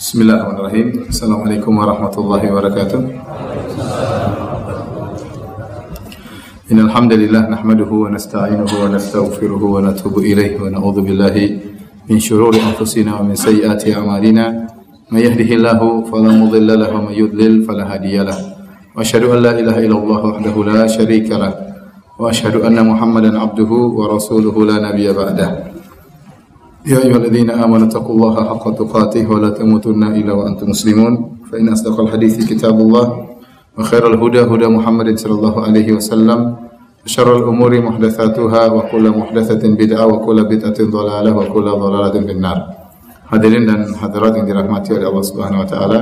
Bismillahirrahmanirrahim. Assalamualaikum warahmatullahi wabarakatuh. Innal hamdalillah nahmaduhu wa nasta'inuhu wa nastaghfiruhu wa natubu ilayhi wa na'udzu billahi min shururi anfusina wa min sayyiati a'malina. May yahdihillahu fala mudilla lahu wa may yudlil fala hadiya lahu. Wa asyhadu an la ilaha illallah wahdahu la syarika lah. Wa asyhadu anna Muhammadan abduhu wa rasuluhu la nabiyya ba'dahu. يا أيها الذين آمنوا اتقوا الله حق تقاته ولا تموتن إلا وأنتم مسلمون. فإن أصدق الحديث كتاب الله وخير الهدى هدى محمد صلى الله عليه وسلم. وشر الأمور محدثاتها وكل محدثة بدعة وكل بدعة ضلالة وكل ضلالة في النار. Hadirin dan hadirat yang dirahmati oleh Allah Subhanahu wa taala,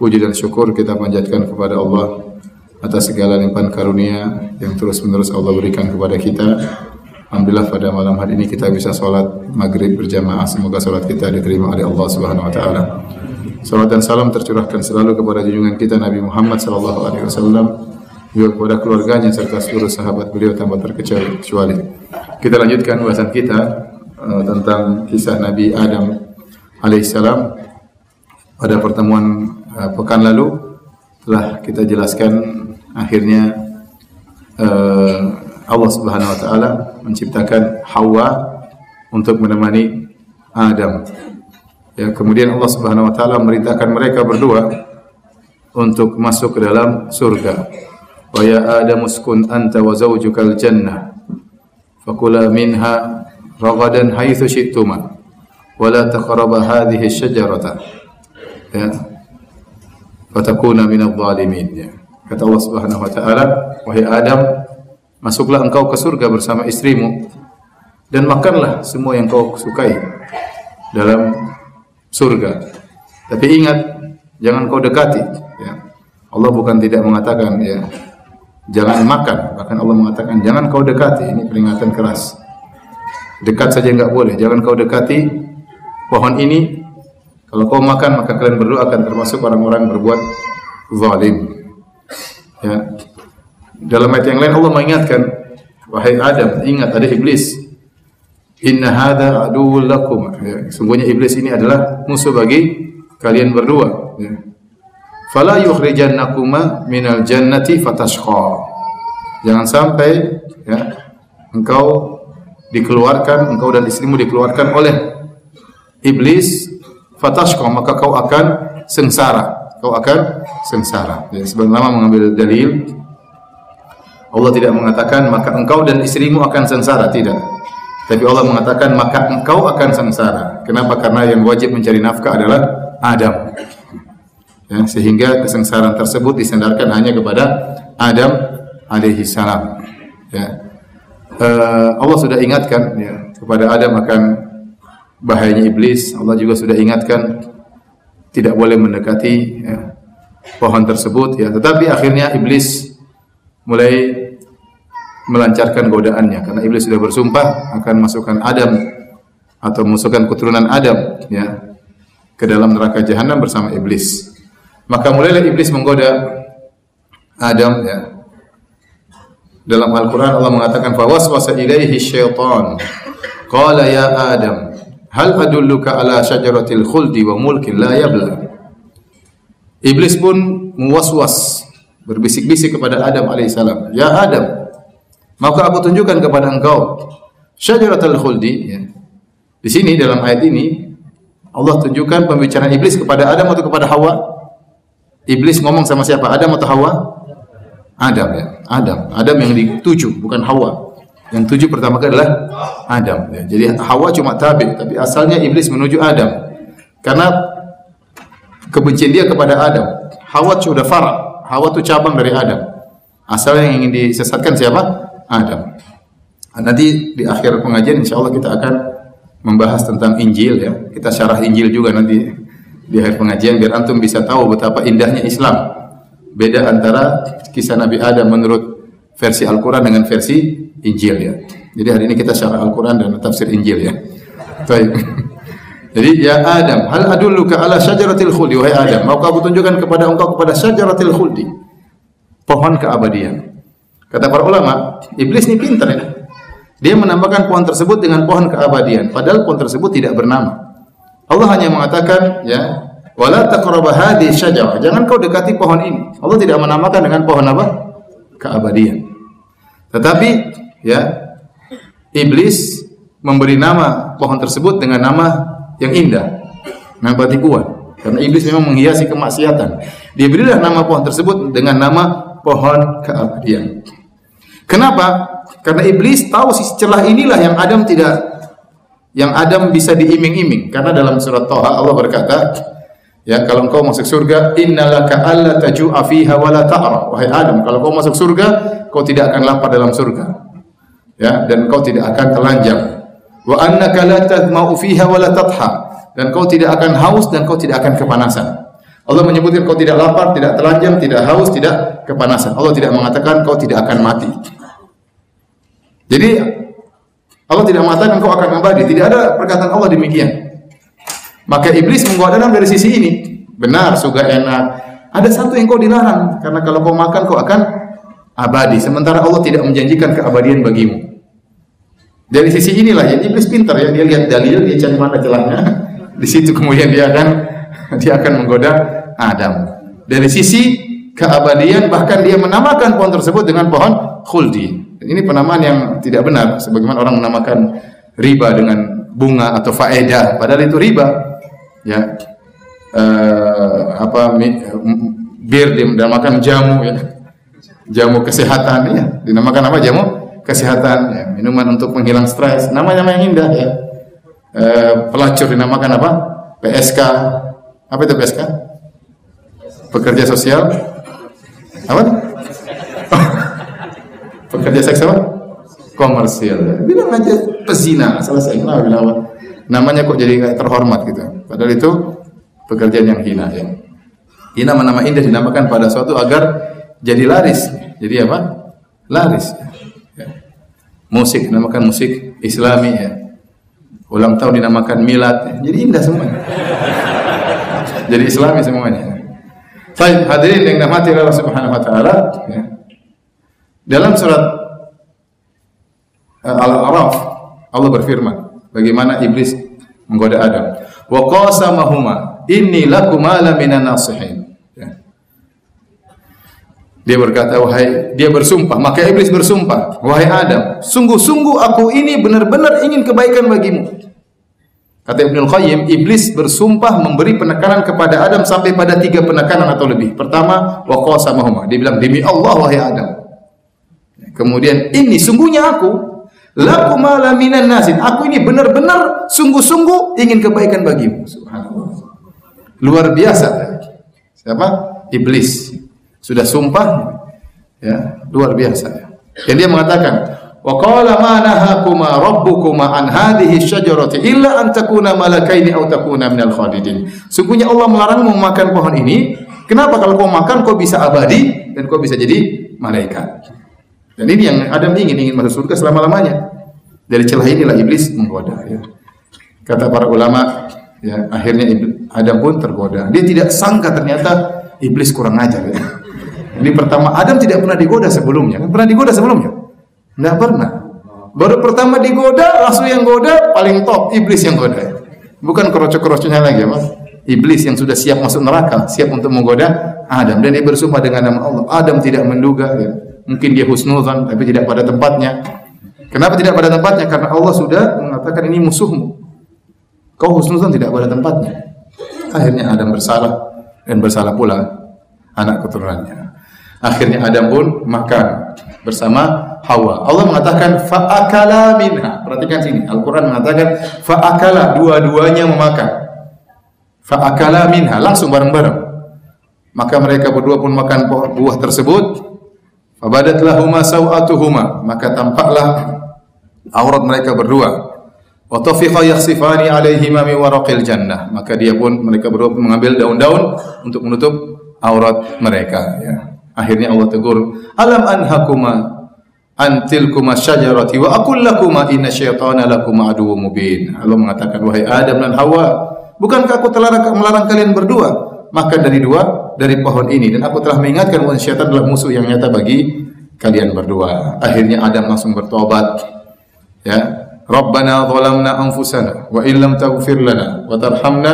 puji dan syukur kita panjatkan kepada Allah atas segala limpahan karunia yang terus-menerus Allah berikan kepada kita. Alhamdulillah pada malam hari ini kita bisa sholat maghrib berjamaah. Semoga sholat kita diterima oleh Allah Subhanahu Wa Taala. Salat dan salam tercurahkan selalu kepada junjungan kita Nabi Muhammad Sallallahu Alaihi Wasallam juga kepada keluarganya serta seluruh sahabat beliau tanpa terkecuali. Kita lanjutkan bahasan kita uh, tentang kisah Nabi Adam alaihissalam pada pertemuan uh, pekan lalu telah kita jelaskan akhirnya uh, Allah Subhanahu wa taala menciptakan Hawa untuk menemani Adam. Ya, kemudian Allah Subhanahu wa taala memerintahkan mereka berdua untuk masuk ke dalam surga. Wa ya Adam uskun anta wa zawjukal jannah. Fakula minha ragadan haitsu syi'tuma wa la taqraba hadhihi asy-syajarata. Ya. Fatakuna minadh dhalimin. Ya. Kata Allah Subhanahu wa taala, wahai Adam, Masuklah engkau ke surga bersama istrimu dan makanlah semua yang kau sukai dalam surga. Tapi ingat, jangan kau dekati. Ya. Allah bukan tidak mengatakan ya jangan makan, bahkan Allah mengatakan jangan kau dekati. Ini peringatan keras. Dekat saja enggak boleh. Jangan kau dekati pohon ini. Kalau kau makan maka kalian berdua akan termasuk orang-orang berbuat zalim. Ya. Dalam ayat yang lain Allah mengingatkan, wahai Adam, ingat ada iblis. Inna hadza aduwwul lakum. Ya, sungguhnya iblis ini adalah musuh bagi kalian berdua. Ya. Fala yukhrijannakuma minal jannati fatashqa. Jangan sampai ya, engkau dikeluarkan, engkau dan istrimu dikeluarkan oleh iblis fatashqa, maka kau akan sengsara. Kau akan sengsara. Ya, sebagaimana mengambil dalil Allah tidak mengatakan maka engkau dan istrimu akan sengsara, tidak. Tapi Allah mengatakan maka engkau akan sengsara. Kenapa? Karena yang wajib mencari nafkah adalah Adam. Ya, sehingga kesengsaraan tersebut disandarkan hanya kepada Adam alaihi salam. Ya. Uh, Allah sudah ingatkan ya, kepada Adam akan bahayanya iblis. Allah juga sudah ingatkan tidak boleh mendekati ya, pohon tersebut ya. Tetapi akhirnya iblis mulai melancarkan godaannya karena iblis sudah bersumpah akan masukkan Adam atau masukkan keturunan Adam ya ke dalam neraka jahanam bersama iblis. Maka mulailah iblis menggoda Adam ya. Dalam Al-Qur'an Allah mengatakan fawaswasa ilaihi syaitan qala ya Adam hal adulluka ala syajaratil khuldi wa mulkin la yabla. Iblis pun muwaswas berbisik-bisik kepada Adam alaihissalam. Ya Adam, maka aku tunjukkan kepada engkau syajaratul khuldi ya. Di sini dalam ayat ini Allah tunjukkan pembicaraan iblis kepada Adam atau kepada Hawa? Iblis ngomong sama siapa? Adam atau Hawa? Adam ya. Adam. Adam yang dituju bukan Hawa. Yang tujuh pertama kali adalah Adam ya. Jadi Hawa cuma tabi, tapi asalnya iblis menuju Adam. Karena kebencian dia kepada Adam. Hawa sudah farah. Hawa itu cabang dari Adam. Asalnya yang ingin disesatkan siapa? Adam. Nanti di akhir pengajian insya Allah kita akan membahas tentang Injil ya. Kita syarah Injil juga nanti di akhir pengajian biar antum bisa tahu betapa indahnya Islam. Beda antara kisah Nabi Adam menurut versi Al-Quran dengan versi Injil ya. Jadi hari ini kita syarah Al-Quran dan tafsir Injil ya. Baik. Jadi ya Adam, hal adulluka ala syajaratil khuldi wahai Adam, mau aku tunjukkan kepada engkau kepada syajaratil khuldi. Pohon keabadian. Kata para ulama, iblis ini pintar ya. Dia menambahkan pohon tersebut dengan pohon keabadian, padahal pohon tersebut tidak bernama. Allah hanya mengatakan, ya, Wala taqrabu hadhihi syajarah. Jangan kau dekati pohon ini. Allah tidak menamakan dengan pohon apa? Keabadian. Tetapi ya iblis memberi nama pohon tersebut dengan nama yang indah. Nama batikuan. Karena iblis memang menghiasi kemaksiatan. Diberilah nama pohon tersebut dengan nama pohon keabadian. Kenapa? Karena iblis tahu sisi celah inilah yang Adam tidak yang Adam bisa diiming-iming. Karena dalam surat Toha Allah berkata, Ya, kalau engkau masuk surga, innalaka alla taju'a fiha wa la ta'ra. Wahai Adam, kalau kau masuk surga, kau tidak akan lapar dalam surga. Ya, dan kau tidak akan telanjang. Wa annaka la tadma'u fiha wa la. Dan kau tidak akan haus dan kau tidak akan kepanasan. Allah menyebutkan kau tidak lapar, tidak telanjang, tidak haus, tidak kepanasan. Allah tidak mengatakan kau tidak akan mati. Jadi Allah tidak mengatakan kau akan abadi. Tidak ada perkataan Allah demikian. Maka iblis menggoda Adam dari sisi ini. Benar, surga enak. Ada satu yang kau dilarang karena kalau kau makan kau akan abadi. Sementara Allah tidak menjanjikan keabadian bagimu. Dari sisi inilah ya iblis pintar ya dia lihat dalil dia cari mana celahnya. Di situ kemudian dia akan dia akan menggoda Adam. Dari sisi keabadian bahkan dia menamakan pohon tersebut dengan pohon khuldi. Ini penamaan yang tidak benar sebagaimana orang menamakan riba dengan bunga atau faedah. Padahal itu riba. Ya. Uh, apa bir dinamakan jamu ya. Jamu kesehatan ya dinamakan apa? Jamu kesehatan ya. Minuman untuk penghilang stres. Namanya yang indah ya. Uh, pelacur dinamakan apa? PSK apa itu PSK pekerja sosial apa pekerja seks apa komersial bilang aja pezina selesai kenapa bilang apa namanya kok jadi kayak terhormat gitu. Padahal itu pekerjaan yang hina ya. Hina nama indah dinamakan pada suatu agar jadi laris. Jadi apa? Laris. Ya. Musik dinamakan musik Islami ya. Ulang tahun dinamakan milad. Ya. Jadi indah semuanya. Jadi Islami semuanya. Baik, hadirin yang dirahmati Allah Subhanahu wa taala ya. Dalam surat uh, Al-A'raf Allah berfirman Bagaimana iblis menggoda Adam. Wa qasamahuma inni lakuma la minan nasihin. Ya. Dia berkata, wahai dia bersumpah, maka iblis bersumpah, wahai Adam, sungguh-sungguh aku ini benar-benar ingin kebaikan bagimu. Kata Ibnu Qayyim, iblis bersumpah memberi penekanan kepada Adam sampai pada tiga penekanan atau lebih. Pertama, wa qasamahuma. Dia bilang, demi Allah wahai Adam. Kemudian, ini sungguhnya aku Lakuma minan nasin. Aku ini benar-benar sungguh-sungguh ingin kebaikan bagimu. Subhanallah. Luar biasa. Siapa? Iblis. Sudah sumpah ya, luar biasa. Dan dia mengatakan, "Wa qala ma nahakuma rabbukuma an hadhihi syajarati illa an takuna malakaini aw takuna minal khalidin." Sungguhnya Allah melarangmu memakan pohon ini. Kenapa kalau kau makan kau bisa abadi dan kau bisa jadi malaikat? Dan ini yang Adam ingin, ingin masuk surga selama-lamanya. Dari celah inilah iblis menggoda. Ya. Kata para ulama, ya akhirnya Adam pun tergoda. Dia tidak sangka ternyata iblis kurang ajar. Ya. Ini pertama Adam tidak pernah digoda sebelumnya. Pernah digoda sebelumnya? Tidak pernah. Baru pertama digoda, langsung yang goda paling top iblis yang goda. Bukan kerocok-kerocoknya lagi, Mas. Iblis yang sudah siap masuk neraka, siap untuk menggoda Adam dan dia bersumpah dengan nama Allah. Adam tidak menduga ya Mungkin dia husnuzan tapi tidak pada tempatnya. Kenapa tidak pada tempatnya? Karena Allah sudah mengatakan ini musuhmu. Kau husnuzan tidak pada tempatnya. Akhirnya Adam bersalah dan bersalah pula anak keturunannya. Akhirnya Adam pun makan bersama Hawa. Allah mengatakan fa'akala minha. Perhatikan sini. Al-Quran mengatakan fa'akala. Dua-duanya memakan. Fa'akala minha. Langsung bareng-bareng. Maka mereka berdua pun makan buah tersebut. Fabadat lahuma sawatuhuma, maka tampaklah aurat mereka berdua. Wa tafiqa yakhsifani alaihima min waraqil jannah. Maka dia pun mereka berdua mengambil daun-daun untuk menutup aurat mereka ya. Akhirnya Allah tegur, "Alam anhakuma antilkuma syajarati wa aqul lakuma inna syaitana lakuma aduwwum mubin." Allah mengatakan, "Wahai Adam dan Hawa, bukankah aku telah melarang kalian berdua makan dari dua dari pohon ini dan aku telah mengingatkan bahwa syaitan adalah musuh yang nyata bagi kalian berdua. Akhirnya Adam langsung bertobat. Ya, Rabbana zalamna anfusana wa illam taghfir lana wa tarhamna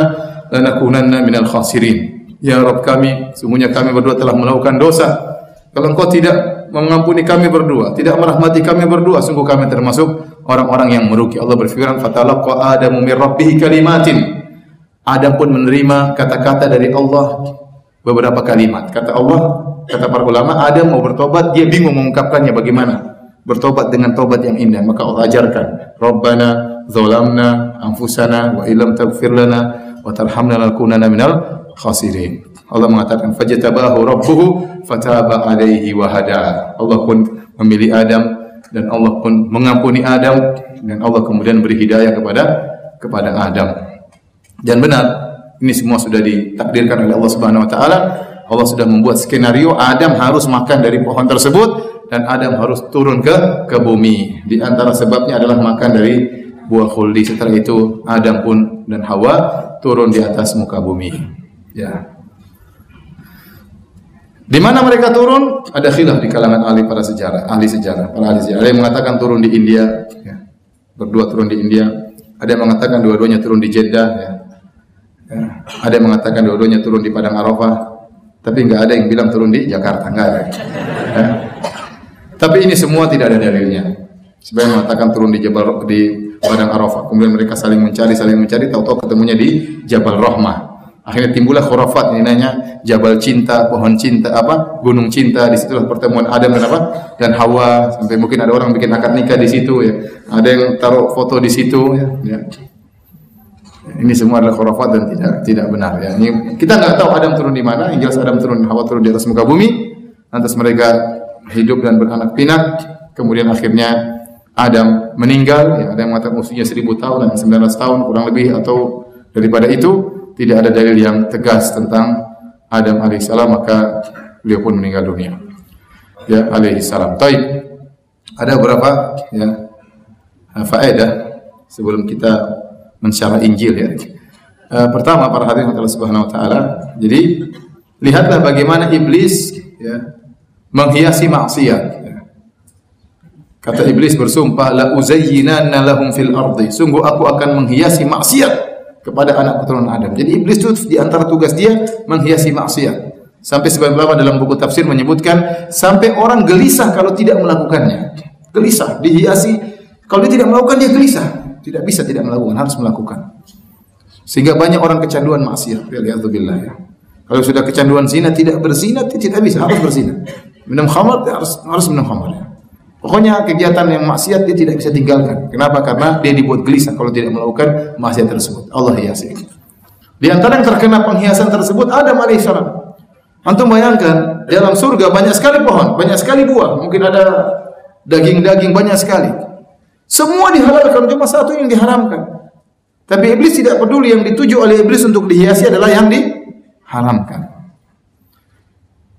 lanakunanna minal khasirin. Ya Rabb kami, sungguhnya kami berdua telah melakukan dosa. Kalau engkau tidak mengampuni kami berdua, tidak merahmati kami berdua, sungguh kami termasuk orang-orang yang merugi. Allah berfirman, "Fatalaqa Adamu min rabbih kalimatin." Adam pun menerima kata-kata dari Allah beberapa kalimat. Kata Allah, kata para ulama, Adam mau bertobat, dia bingung mengungkapkannya bagaimana. Bertobat dengan tobat yang indah, maka Allah ajarkan, "Rabbana zalamna anfusana wa illam taghfir lana wa tarhamna lanakunanna minal khasirin." Allah mengatakan fajtabahu rabbuhu fataba alaihi wa hada. Allah pun memilih Adam dan Allah pun mengampuni Adam dan Allah kemudian beri hidayah kepada kepada Adam. Dan benar, ini semua sudah ditakdirkan oleh Allah Subhanahu wa taala. Allah sudah membuat skenario Adam harus makan dari pohon tersebut dan Adam harus turun ke ke bumi. Di antara sebabnya adalah makan dari buah khuldi. Setelah itu Adam pun dan Hawa turun di atas muka bumi. Ya. Di mana mereka turun? Ada khilaf di kalangan ahli para sejarah, ahli sejarah, para ahli sejarah. Ada yang mengatakan turun di India, ya. berdua turun di India. Ada yang mengatakan dua-duanya turun di Jeddah. Ya. Ya. Ada yang mengatakan dua-duanya turun di Padang Arafah. Tapi nggak ada yang bilang turun di Jakarta, nggak ada. Ya. Tapi ini semua tidak ada dalilnya. Sebenarnya mengatakan turun di Jabal di Padang Arafah. Kemudian mereka saling mencari, saling mencari, tahu-tahu ketemunya di Jabal Rahmah. Akhirnya timbullah khurafat ini nanya Jabal Cinta, pohon cinta, apa? Gunung Cinta. Di situlah pertemuan Adam dan apa? Dan Hawa. Sampai mungkin ada orang bikin akad nikah di situ ya. Ada yang taruh foto di situ ya. ya. Ini semua adalah khurafat dan tidak tidak benar ya. Ini, kita nggak tahu Adam turun di mana. Yang jelas Adam turun, Hawa turun di atas muka bumi. Lantas mereka hidup dan beranak pinak. Kemudian akhirnya Adam meninggal. Ya, ada yang mengatakan usianya seribu tahun dan 900 tahun kurang lebih atau daripada itu tidak ada dalil yang tegas tentang Adam alaihissalam maka beliau pun meninggal dunia. Ya alaihissalam. Taib. Ada berapa ya faedah sebelum kita mensyarah Injil ya. Uh, pertama para hadirin Allah Subhanahu wa taala. Jadi lihatlah bagaimana iblis ya menghiasi maksiat. Ya. Kata iblis bersumpah la uzayyinanna lahum fil ardi. Sungguh aku akan menghiasi maksiat kepada anak keturunan Adam. Jadi iblis itu di antara tugas dia menghiasi maksiat. Sampai sebagian ulama dalam buku tafsir menyebutkan sampai orang gelisah kalau tidak melakukannya. Gelisah, dihiasi. Kalau dia tidak melakukan dia gelisah. Tidak bisa tidak melakukan, harus melakukan. Sehingga banyak orang kecanduan maksiat. Ya. Kalau sudah kecanduan zina tidak berzina tidak bisa, harus berzina. Minum khamar harus harus minum khamar ya. Pokoknya kegiatan yang maksiat dia tidak bisa tinggalkan. Kenapa? Karena dia dibuat gelisah kalau tidak melakukan maksiat tersebut. Allah hiasi. Di antara yang terkena penghiasan tersebut Adam alaihissalam. Antum bayangkan, dalam surga banyak sekali pohon, banyak sekali buah, mungkin ada daging-daging banyak sekali. Semua dihalalkan, cuma satu yang diharamkan. Tapi iblis tidak peduli yang dituju oleh iblis untuk dihiasi adalah yang diharamkan.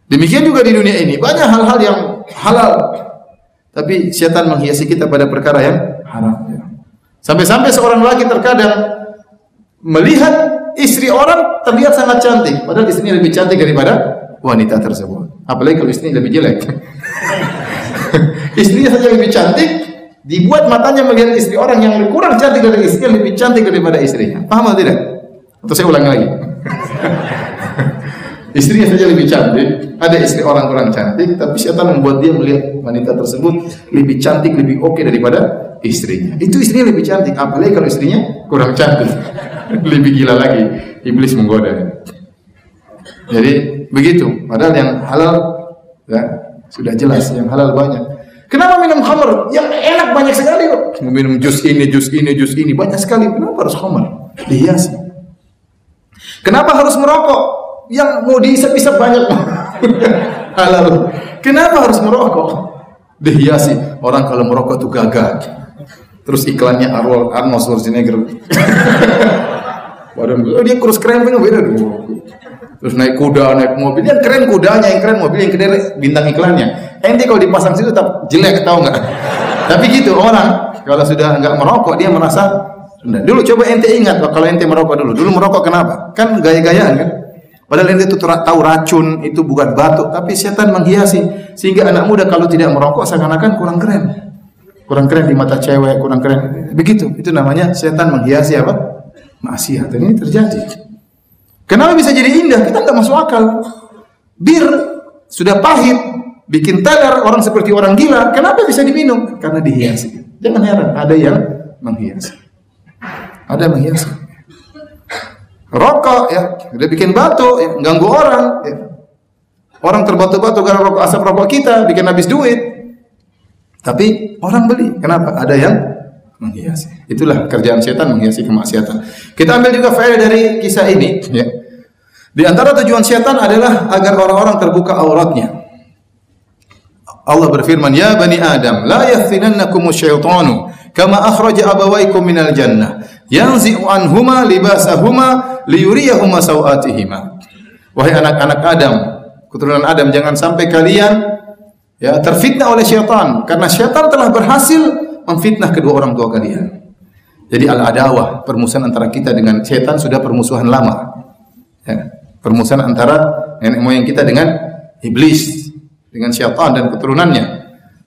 Demikian juga di dunia ini banyak hal-hal yang halal tapi setan menghiasi kita pada perkara yang haram. Ya. Sampai-sampai seorang laki terkadang melihat istri orang terlihat sangat cantik, padahal istrinya lebih cantik daripada wanita tersebut. Apalagi kalau istrinya lebih jelek. istrinya saja lebih cantik, dibuat matanya melihat istri orang yang kurang cantik dari istrinya lebih cantik daripada istrinya. Paham atau tidak? Atau saya ulangi lagi. Istrinya saja lebih cantik, ada istri orang kurang cantik, tapi setan membuat dia melihat wanita tersebut lebih cantik, lebih oke okay daripada istrinya. Itu istrinya lebih cantik, apalagi kalau istrinya kurang cantik. lebih gila lagi, iblis menggoda. Jadi begitu. Padahal yang halal ya, sudah jelas, yang halal banyak. Kenapa minum khamr? Yang enak banyak sekali kok. Minum jus ini, jus ini, jus ini banyak sekali. Kenapa harus khamr? Dihiasi. Kenapa harus merokok? yang mau diisap-isap banyak halal. Kenapa harus merokok? Dihiasi orang kalau merokok tuh gagah. Terus iklannya Arnold, Arnold Schwarzenegger. Waduh, oh, dia kurus keren kan beda Terus naik kuda, naik mobil. Yang keren kudanya, yang keren mobil, yang keren bintang iklannya. Ente kalau dipasang situ tetap jelek, tahu nggak? Tapi gitu orang kalau sudah nggak merokok dia merasa Dulu coba ente ingat kalau ente merokok dulu. Dulu merokok kenapa? Kan gaya-gayaan kan? Padahal ente itu tahu racun itu bukan batuk, tapi setan menghiasi sehingga anak muda kalau tidak merokok seakan-akan kurang keren. Kurang keren di mata cewek, kurang keren. Begitu. Itu namanya setan menghiasi apa? Maksiat. Ini terjadi. Kenapa bisa jadi indah? Kita nggak masuk akal. Bir sudah pahit, bikin teler orang seperti orang gila. Kenapa bisa diminum? Karena dihiasi. Jangan heran, ada yang menghiasi. Ada yang menghiasi. Rokok ya, udah bikin batu, ya, ganggu orang. Ya. Orang terbatu-batu karena rokok asap rokok kita, bikin habis duit. Tapi orang beli. Kenapa? Ada yang menghiasi. Itulah kerjaan setan menghiasi kemaksiatan. Kita ambil juga faedah dari kisah ini. Ya. Di antara tujuan setan adalah agar orang-orang terbuka auratnya. Allah berfirman, "Ya bani Adam, la yaftinannakum syaitanu kama akhraja abawaykum minal jannah, yanzi'u anhuma libasahuma liyuriyahuma sawatihima." Wahai anak-anak Adam, keturunan Adam, jangan sampai kalian ya terfitnah oleh syaitan karena syaitan telah berhasil memfitnah kedua orang tua kalian. Jadi al-adawah, permusuhan antara kita dengan setan sudah permusuhan lama. Ya, permusuhan antara nenek moyang kita dengan iblis, dengan syaitan dan keturunannya.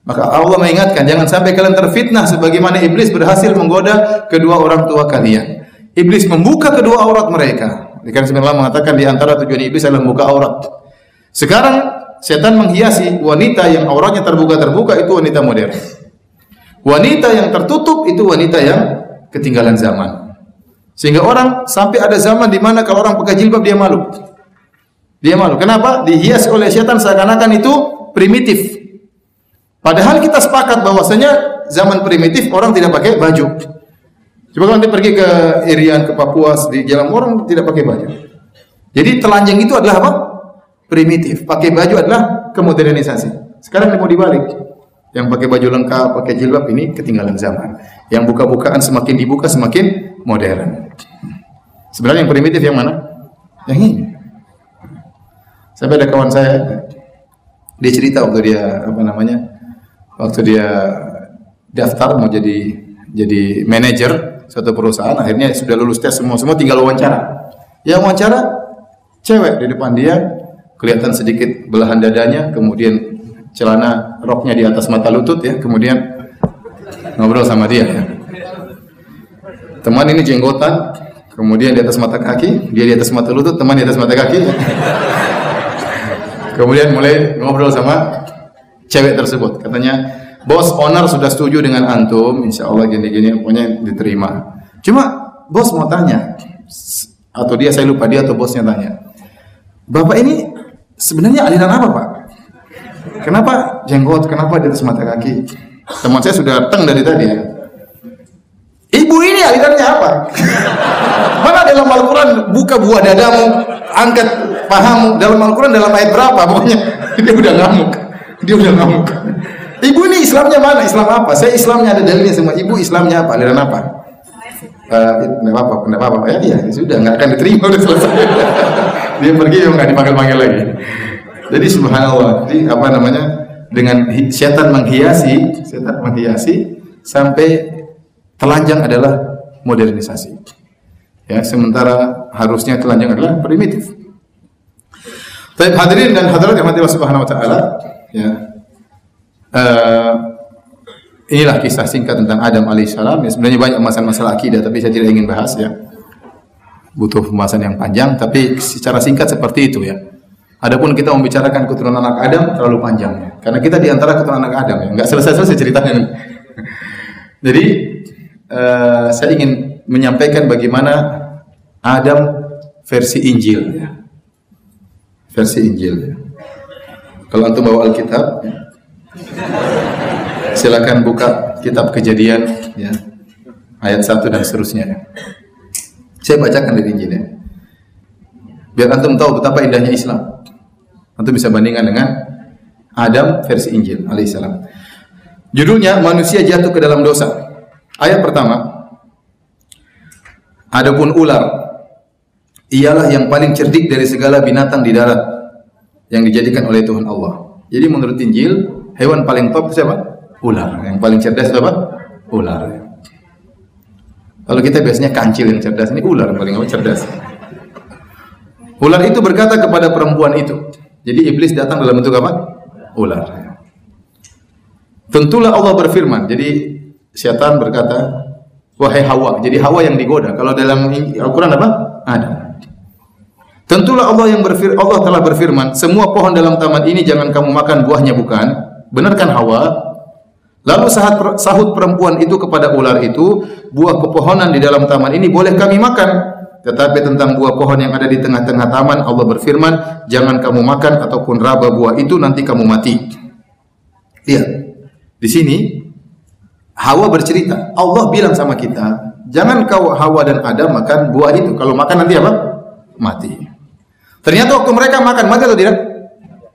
Maka Allah mengingatkan jangan sampai kalian terfitnah sebagaimana iblis berhasil menggoda kedua orang tua kalian. Iblis membuka kedua aurat mereka. Karena sebenarnya mengatakan di antara tujuan iblis adalah membuka aurat. Sekarang setan menghiasi wanita yang auratnya terbuka-terbuka itu wanita modern. Wanita yang tertutup itu wanita yang ketinggalan zaman. Sehingga orang sampai ada zaman di mana kalau orang pakai jilbab dia malu. Dia malu. Kenapa? Dihias oleh setan seakan-akan itu primitif. Padahal kita sepakat bahwasanya zaman primitif orang tidak pakai baju. Coba kalau nanti pergi ke Irian, ke Papua, di jalan orang tidak pakai baju. Jadi telanjang itu adalah apa? Primitif. Pakai baju adalah kemodernisasi. Sekarang mau dibalik. Yang pakai baju lengkap, pakai jilbab ini ketinggalan zaman. Yang buka-bukaan semakin dibuka semakin modern. Sebenarnya yang primitif yang mana? Yang ini. Sampai ada kawan saya, dia cerita waktu dia apa namanya, waktu dia daftar mau jadi jadi manajer suatu perusahaan, akhirnya sudah lulus tes semua, semua tinggal wawancara. Yang wawancara cewek di depan dia, kelihatan sedikit belahan dadanya, kemudian celana roknya di atas mata lutut ya, kemudian ngobrol sama dia ya. Teman ini jenggotan, kemudian di atas mata kaki, dia di atas mata lutut, teman di atas mata kaki. Ya. Kemudian mulai ngobrol sama cewek tersebut. Katanya, bos owner sudah setuju dengan antum, insya Allah gini-gini, pokoknya diterima. Cuma bos mau tanya, atau dia saya lupa dia atau bosnya tanya, bapak ini sebenarnya aliran apa pak? Kenapa jenggot? Kenapa di atas mata kaki? Teman saya sudah datang dari tadi ya. Ibu ini alirannya apa? Mana dalam Al-Quran buka buah dadamu, angkat pahamu. Dalam Al-Quran dalam ayat berapa? Pokoknya dia udah ngamuk. Dia udah ngamuk. Ibu ini Islamnya mana? Islam apa? Saya Islamnya ada dalilnya semua. Ibu Islamnya apa? Aliran apa? Uh, apa, apa, apa, ya, ya sudah nggak akan diterima udah selesai. dia pergi nggak dipanggil panggil lagi. Jadi subhanallah, jadi apa namanya? Dengan setan menghiasi, setan menghiasi sampai telanjang adalah modernisasi. Ya, sementara harusnya telanjang adalah primitif. Baik hadirin dan hadirat yang Allah Subhanahu wa taala, ya. Uh, inilah kisah singkat tentang Adam alaihissalam. Ya, sebenarnya banyak masalah-masalah akidah tapi saya tidak ingin bahas ya. Butuh pembahasan yang panjang tapi secara singkat seperti itu ya. Adapun kita membicarakan keturunan anak Adam terlalu panjang ya. Karena kita di antara keturunan anak Adam ya. Enggak selesai-selesai ceritanya. Jadi uh, saya ingin menyampaikan bagaimana Adam versi Injil ya. Versi Injil ya. Kalau antum bawa Alkitab. Silakan buka kitab Kejadian ya. Ayat 1 dan seterusnya ya. Saya bacakan dari Injil ya. Biar antum tahu betapa indahnya Islam. Antum bisa bandingkan dengan Adam versi Injil alaihissalam. Judulnya manusia jatuh ke dalam dosa. Ayat pertama. Adapun ular ialah yang paling cerdik dari segala binatang di darat yang dijadikan oleh Tuhan Allah. Jadi menurut Injil, hewan paling top siapa? Ular. Yang paling cerdas siapa? Ular. Kalau kita biasanya kancil yang cerdas, ini ular paling cerdas. Ular itu berkata kepada perempuan itu, jadi iblis datang dalam bentuk apa? Ular. Tentulah Allah berfirman. Jadi setan berkata, wahai Hawa. Jadi Hawa yang digoda. Kalau dalam Al-Quran apa? Ada. Tentulah Allah yang berfir Allah telah berfirman, semua pohon dalam taman ini jangan kamu makan buahnya bukan? Benarkan Hawa? Lalu sahat, sahut perempuan itu kepada ular itu, buah pepohonan di dalam taman ini boleh kami makan. Tetapi tentang buah pohon yang ada di tengah-tengah taman, Allah berfirman, jangan kamu makan ataupun raba buah itu nanti kamu mati. Lihat, di sini Hawa bercerita, Allah bilang sama kita, jangan kau Hawa dan Adam makan buah itu. Kalau makan nanti apa? Mati. Ternyata waktu mereka makan mati atau tidak?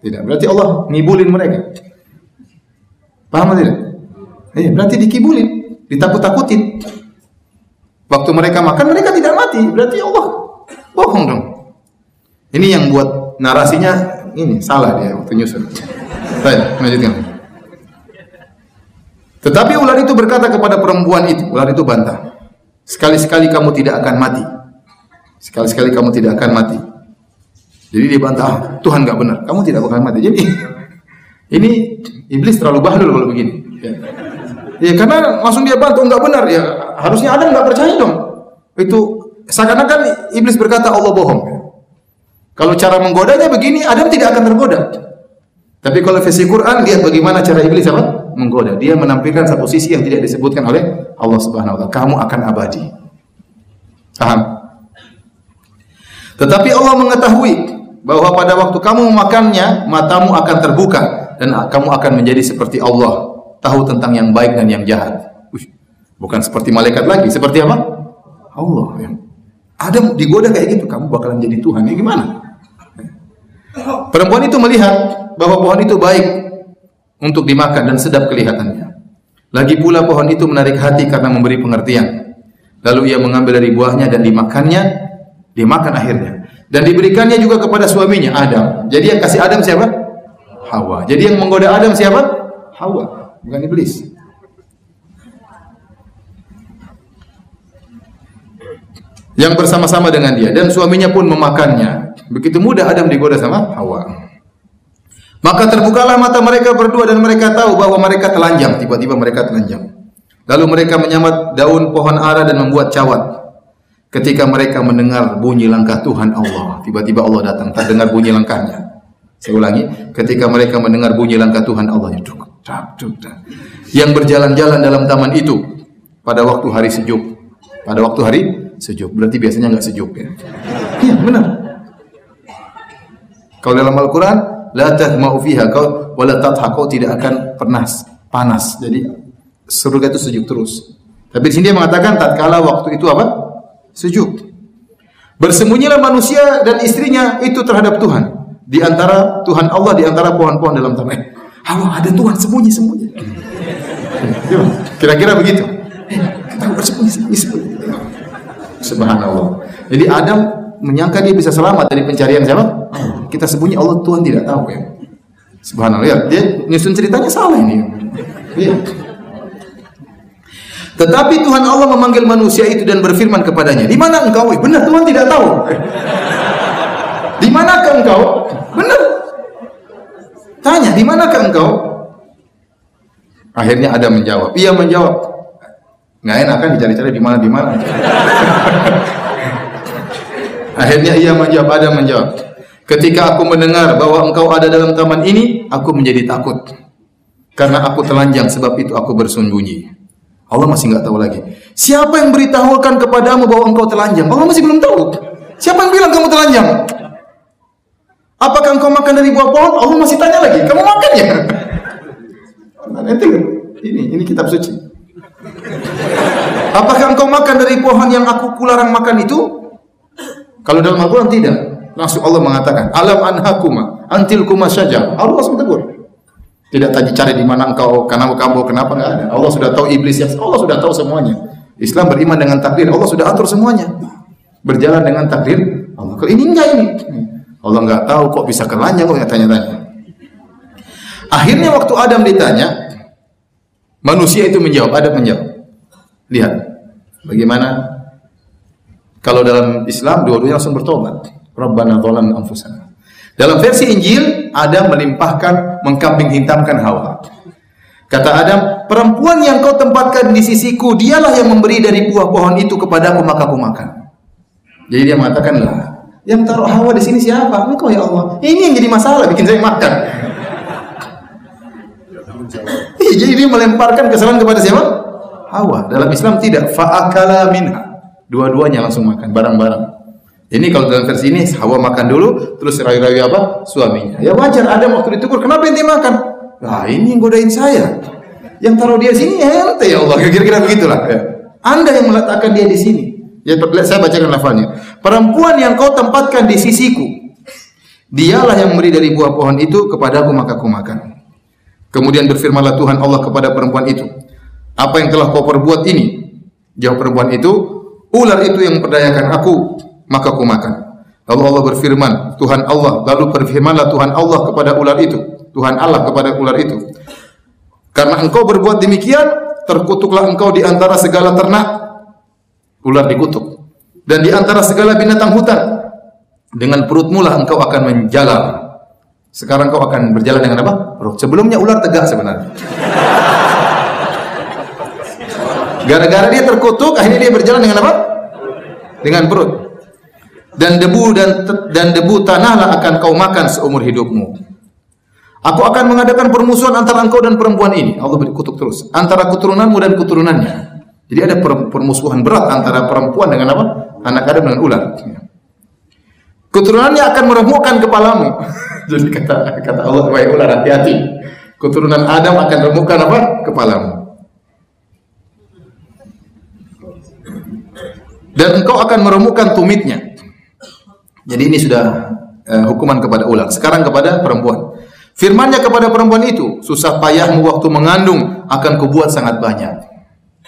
Tidak. Berarti Allah ngibulin mereka. Paham atau tidak? Iya, berarti dikibulin, ditakut-takutin. Waktu mereka makan mereka tidak mati, berarti Allah bohong dong. Ini yang buat narasinya ini salah dia waktu nyusun. Baik, lanjutkan. Tetapi ular itu berkata kepada perempuan itu, ular itu bantah. Sekali-sekali kamu tidak akan mati. Sekali-sekali kamu tidak akan mati. Jadi dia bantah, ah, Tuhan nggak benar, kamu tidak bakal mati. Jadi ini iblis terlalu bahlul kalau begini. Ya. ya karena langsung dia bantah, nggak benar ya. Harusnya Adam nggak percaya dong. Itu seakan-akan iblis berkata Allah bohong. Kalau cara menggodanya begini, Adam tidak akan tergoda. Tapi kalau versi Quran lihat bagaimana cara iblis apa? Menggoda. Dia menampilkan satu sisi yang tidak disebutkan oleh Allah Subhanahu wa taala. Kamu akan abadi. Paham? Tetapi Allah mengetahui bahwa pada waktu kamu memakannya matamu akan terbuka dan kamu akan menjadi seperti Allah tahu tentang yang baik dan yang jahat. Bukan seperti malaikat lagi seperti apa? Allah ya. Adam digoda kayak gitu kamu bakalan jadi Tuhan ya gimana? Perempuan itu melihat bahwa pohon itu baik untuk dimakan dan sedap kelihatannya. Lagi pula pohon itu menarik hati karena memberi pengertian. Lalu ia mengambil dari buahnya dan dimakannya dimakan akhirnya dan diberikannya juga kepada suaminya Adam. Jadi yang kasih Adam siapa? Hawa. Jadi yang menggoda Adam siapa? Hawa, bukan iblis. Yang bersama-sama dengan dia dan suaminya pun memakannya. Begitu mudah Adam digoda sama Hawa. Maka terbukalah mata mereka berdua dan mereka tahu bahwa mereka telanjang. Tiba-tiba mereka telanjang. Lalu mereka menyamat daun pohon ara dan membuat cawat. Ketika mereka mendengar bunyi langkah Tuhan Allah, tiba-tiba Allah datang, terdengar bunyi langkahnya. Saya ulangi, ketika mereka mendengar bunyi langkah Tuhan Allah, yang berjalan-jalan dalam taman itu pada waktu hari sejuk, pada waktu hari sejuk, berarti biasanya nggak sejuk ya. Iya benar. Kalau dalam Al-Quran, la tahma'u fiha kau wala tatha kau tidak akan pernah panas. Jadi surga itu sejuk terus. Tapi di sini dia mengatakan tatkala waktu itu apa? Sejuk. Bersembunyilah manusia dan istrinya itu terhadap Tuhan. Di antara Tuhan Allah di antara pohon-pohon dalam taman. Hawa ada Tuhan sembunyi-sembunyi. Kira-kira begitu. Eh, kita bersembunyi-sembunyi. Subhanallah. Jadi Adam menyangka dia bisa selamat dari pencarian siapa? Kita sembunyi Allah Tuhan tidak tahu ya. Subhanallah. Ya, dia nyusun ceritanya salah ini. Ya. Tetapi Tuhan Allah memanggil manusia itu dan berfirman kepadanya, "Di mana engkau?" Benar Tuhan tidak tahu. Di manakah engkau? Benar. Tanya, di manakah engkau? Akhirnya ada menjawab. Ia menjawab. Nggak enak kan dicari-cari di mana di mana. Akhirnya ia menjawab, ada menjawab. Ketika aku mendengar bahwa engkau ada dalam taman ini, aku menjadi takut. Karena aku telanjang sebab itu aku bersembunyi. Allah masih nggak tahu lagi. Siapa yang beritahukan kepadamu bahwa engkau telanjang? Allah masih belum tahu. Siapa yang bilang kamu telanjang? Apakah engkau makan dari buah pohon? Allah masih tanya lagi. Kamu makan ya? Nanti ini ini kitab suci. Apakah engkau makan dari pohon yang aku kularang makan itu? Kalau dalam Al-Quran tidak. Langsung Allah mengatakan, Alam anhakuma, antil kuma saja. Allah langsung tegur. Tidak tanya cari di mana engkau, kenapa kamu, kenapa enggak ada. Allah sudah tahu iblis yang Allah sudah tahu semuanya. Islam beriman dengan takdir, Allah sudah atur semuanya. Berjalan dengan takdir Allah. Kalau ini enggak ini. Allah enggak tahu kok bisa kelanjang kok tanya-tanya. Akhirnya waktu Adam ditanya, manusia itu menjawab, Adam menjawab. Lihat bagaimana kalau dalam Islam dua-duanya langsung bertobat. Rabbana dhalamna anfusana. Dalam versi Injil, Adam melimpahkan, mengkambing hitamkan Hawa. Kata Adam, perempuan yang kau tempatkan di sisiku, dialah yang memberi dari buah pohon itu kepadaku, maka aku makan. Jadi dia mengatakan lah, Yang taruh Hawa di sini siapa? Engkau ya Allah. Ini yang jadi masalah bikin saya makan. Iya, jadi dia melemparkan kesalahan kepada siapa? Hawa. Dalam Islam tidak. Fa'akala minha. Dua-duanya langsung makan bareng-bareng. Ini kalau dalam versi ini Hawa makan dulu, terus rayu-rayu apa? Suaminya. Ya wajar. Ada waktu ditegur. Kenapa ente makan? Nah ini yang godain saya. Yang taruh dia sini ya ente ya Allah. Kira-kira begitulah. Ya. Anda yang meletakkan dia di sini. Ya, saya bacakan lafalnya. Perempuan yang kau tempatkan di sisiku, dialah yang memberi dari buah pohon itu kepadaku maka aku makan. Kemudian berfirmanlah Tuhan Allah kepada perempuan itu, apa yang telah kau perbuat ini? Jawab perempuan itu, ular itu yang memperdayakan aku, maka aku makan. Lalu Allah berfirman, Tuhan Allah, lalu berfirmanlah Tuhan Allah kepada ular itu, Tuhan Allah kepada ular itu. Karena engkau berbuat demikian, terkutuklah engkau di antara segala ternak ular dikutuk. Dan di antara segala binatang hutan, dengan perutmu lah engkau akan menjalar. Sekarang kau akan berjalan dengan apa? Perut. Sebelumnya ular tegak sebenarnya. Gara-gara dia terkutuk, akhirnya dia berjalan dengan apa? Dengan perut. Dan debu dan dan debu tanahlah akan kau makan seumur hidupmu. Aku akan mengadakan permusuhan antara engkau dan perempuan ini. Allah berkutuk terus. Antara keturunanmu dan keturunannya. Jadi ada permusuhan berat antara perempuan dengan apa? Anak Adam dengan ular. Keturunannya akan meremukkan kepalamu. Jadi kata kata Allah, wahai ular hati-hati. Keturunan Adam akan remukkan apa? Kepalamu. Dan engkau akan meremukkan tumitnya. Jadi ini sudah uh, hukuman kepada ular. Sekarang kepada perempuan. Firmannya kepada perempuan itu, susah payahmu waktu mengandung akan kubuat sangat banyak.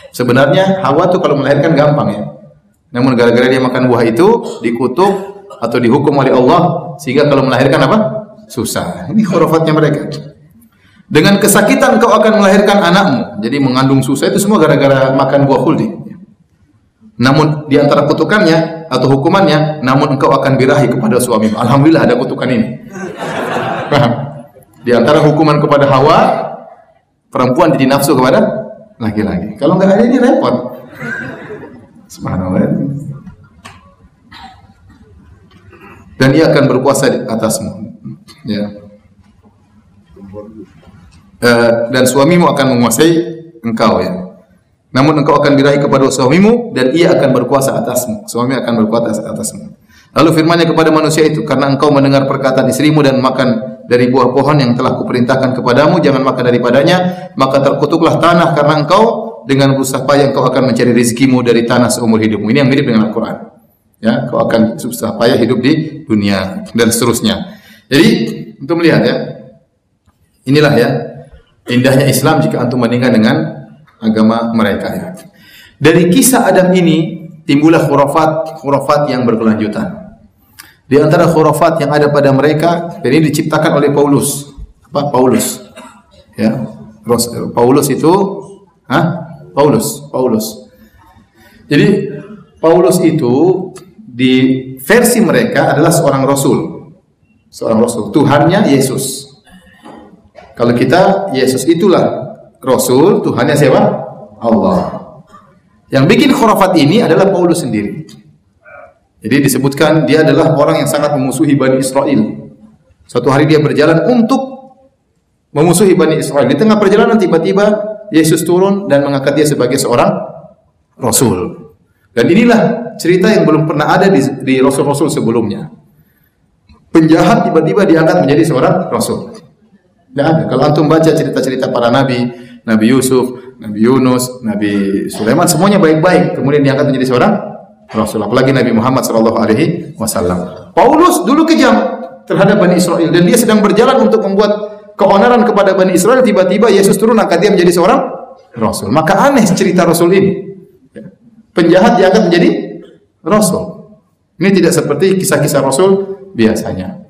Sebenarnya Hawa tuh kalau melahirkan gampang ya. Namun gara-gara dia makan buah itu dikutuk atau dihukum oleh Allah sehingga kalau melahirkan apa? Susah. Ini khurafatnya mereka. Dengan kesakitan kau akan melahirkan anakmu. Jadi mengandung susah itu semua gara-gara makan buah khuldi. Namun di antara kutukannya atau hukumannya, namun engkau akan birahi kepada suamimu. Alhamdulillah ada kutukan ini. Di antara hukuman kepada Hawa, perempuan jadi nafsu kepada laki-laki. Kalau nggak ada ini repot. Subhanallah. Dan ia akan berkuasa di atasmu. Ya. Uh, dan suamimu akan menguasai engkau ya. Namun engkau akan diraih kepada suamimu dan ia akan berkuasa atasmu. Suami akan berkuasa atasmu. Lalu firmannya kepada manusia itu, karena engkau mendengar perkataan istrimu dan makan dari buah pohon yang telah kuperintahkan kepadamu, jangan makan daripadanya, maka terkutuklah tanah karena engkau dengan berusaha payah engkau akan mencari rezekimu dari tanah seumur hidupmu. Ini yang mirip dengan Al-Quran. Ya, kau akan susah payah hidup di dunia dan seterusnya. Jadi untuk melihat ya, inilah ya indahnya Islam jika antum bandingkan dengan agama mereka. Dari kisah Adam ini timbullah khurafat khurafat yang berkelanjutan. Di antara khurafat yang ada pada mereka ini diciptakan oleh Paulus. Apa? Paulus. Ya. Paulus itu ha? Paulus, Paulus. Jadi Paulus itu di versi mereka adalah seorang rasul. Seorang rasul. Tuhannya Yesus. Kalau kita Yesus itulah rasul, Tuhannya siapa? Allah. Yang bikin khurafat ini adalah Paulus sendiri. Jadi disebutkan dia adalah orang yang sangat memusuhi Bani Israel. Suatu hari dia berjalan untuk memusuhi Bani Israel. Di tengah perjalanan tiba-tiba Yesus turun dan mengangkat dia sebagai seorang Rasul. Dan inilah cerita yang belum pernah ada di, Rasul-Rasul sebelumnya. Penjahat tiba-tiba diangkat menjadi seorang Rasul. Ada. Kalau antum baca cerita-cerita para nabi, Nabi Yusuf, Nabi Yunus, Nabi Sulaiman, semuanya baik-baik. Kemudian diangkat menjadi seorang Rasul apalagi Nabi Muhammad sallallahu alaihi wasallam. Paulus dulu kejam terhadap Bani Israel dan dia sedang berjalan untuk membuat keonaran kepada Bani Israel tiba-tiba Yesus turun angkat dia menjadi seorang rasul. Maka aneh cerita rasul ini. Penjahat diangkat menjadi rasul. Ini tidak seperti kisah-kisah rasul biasanya.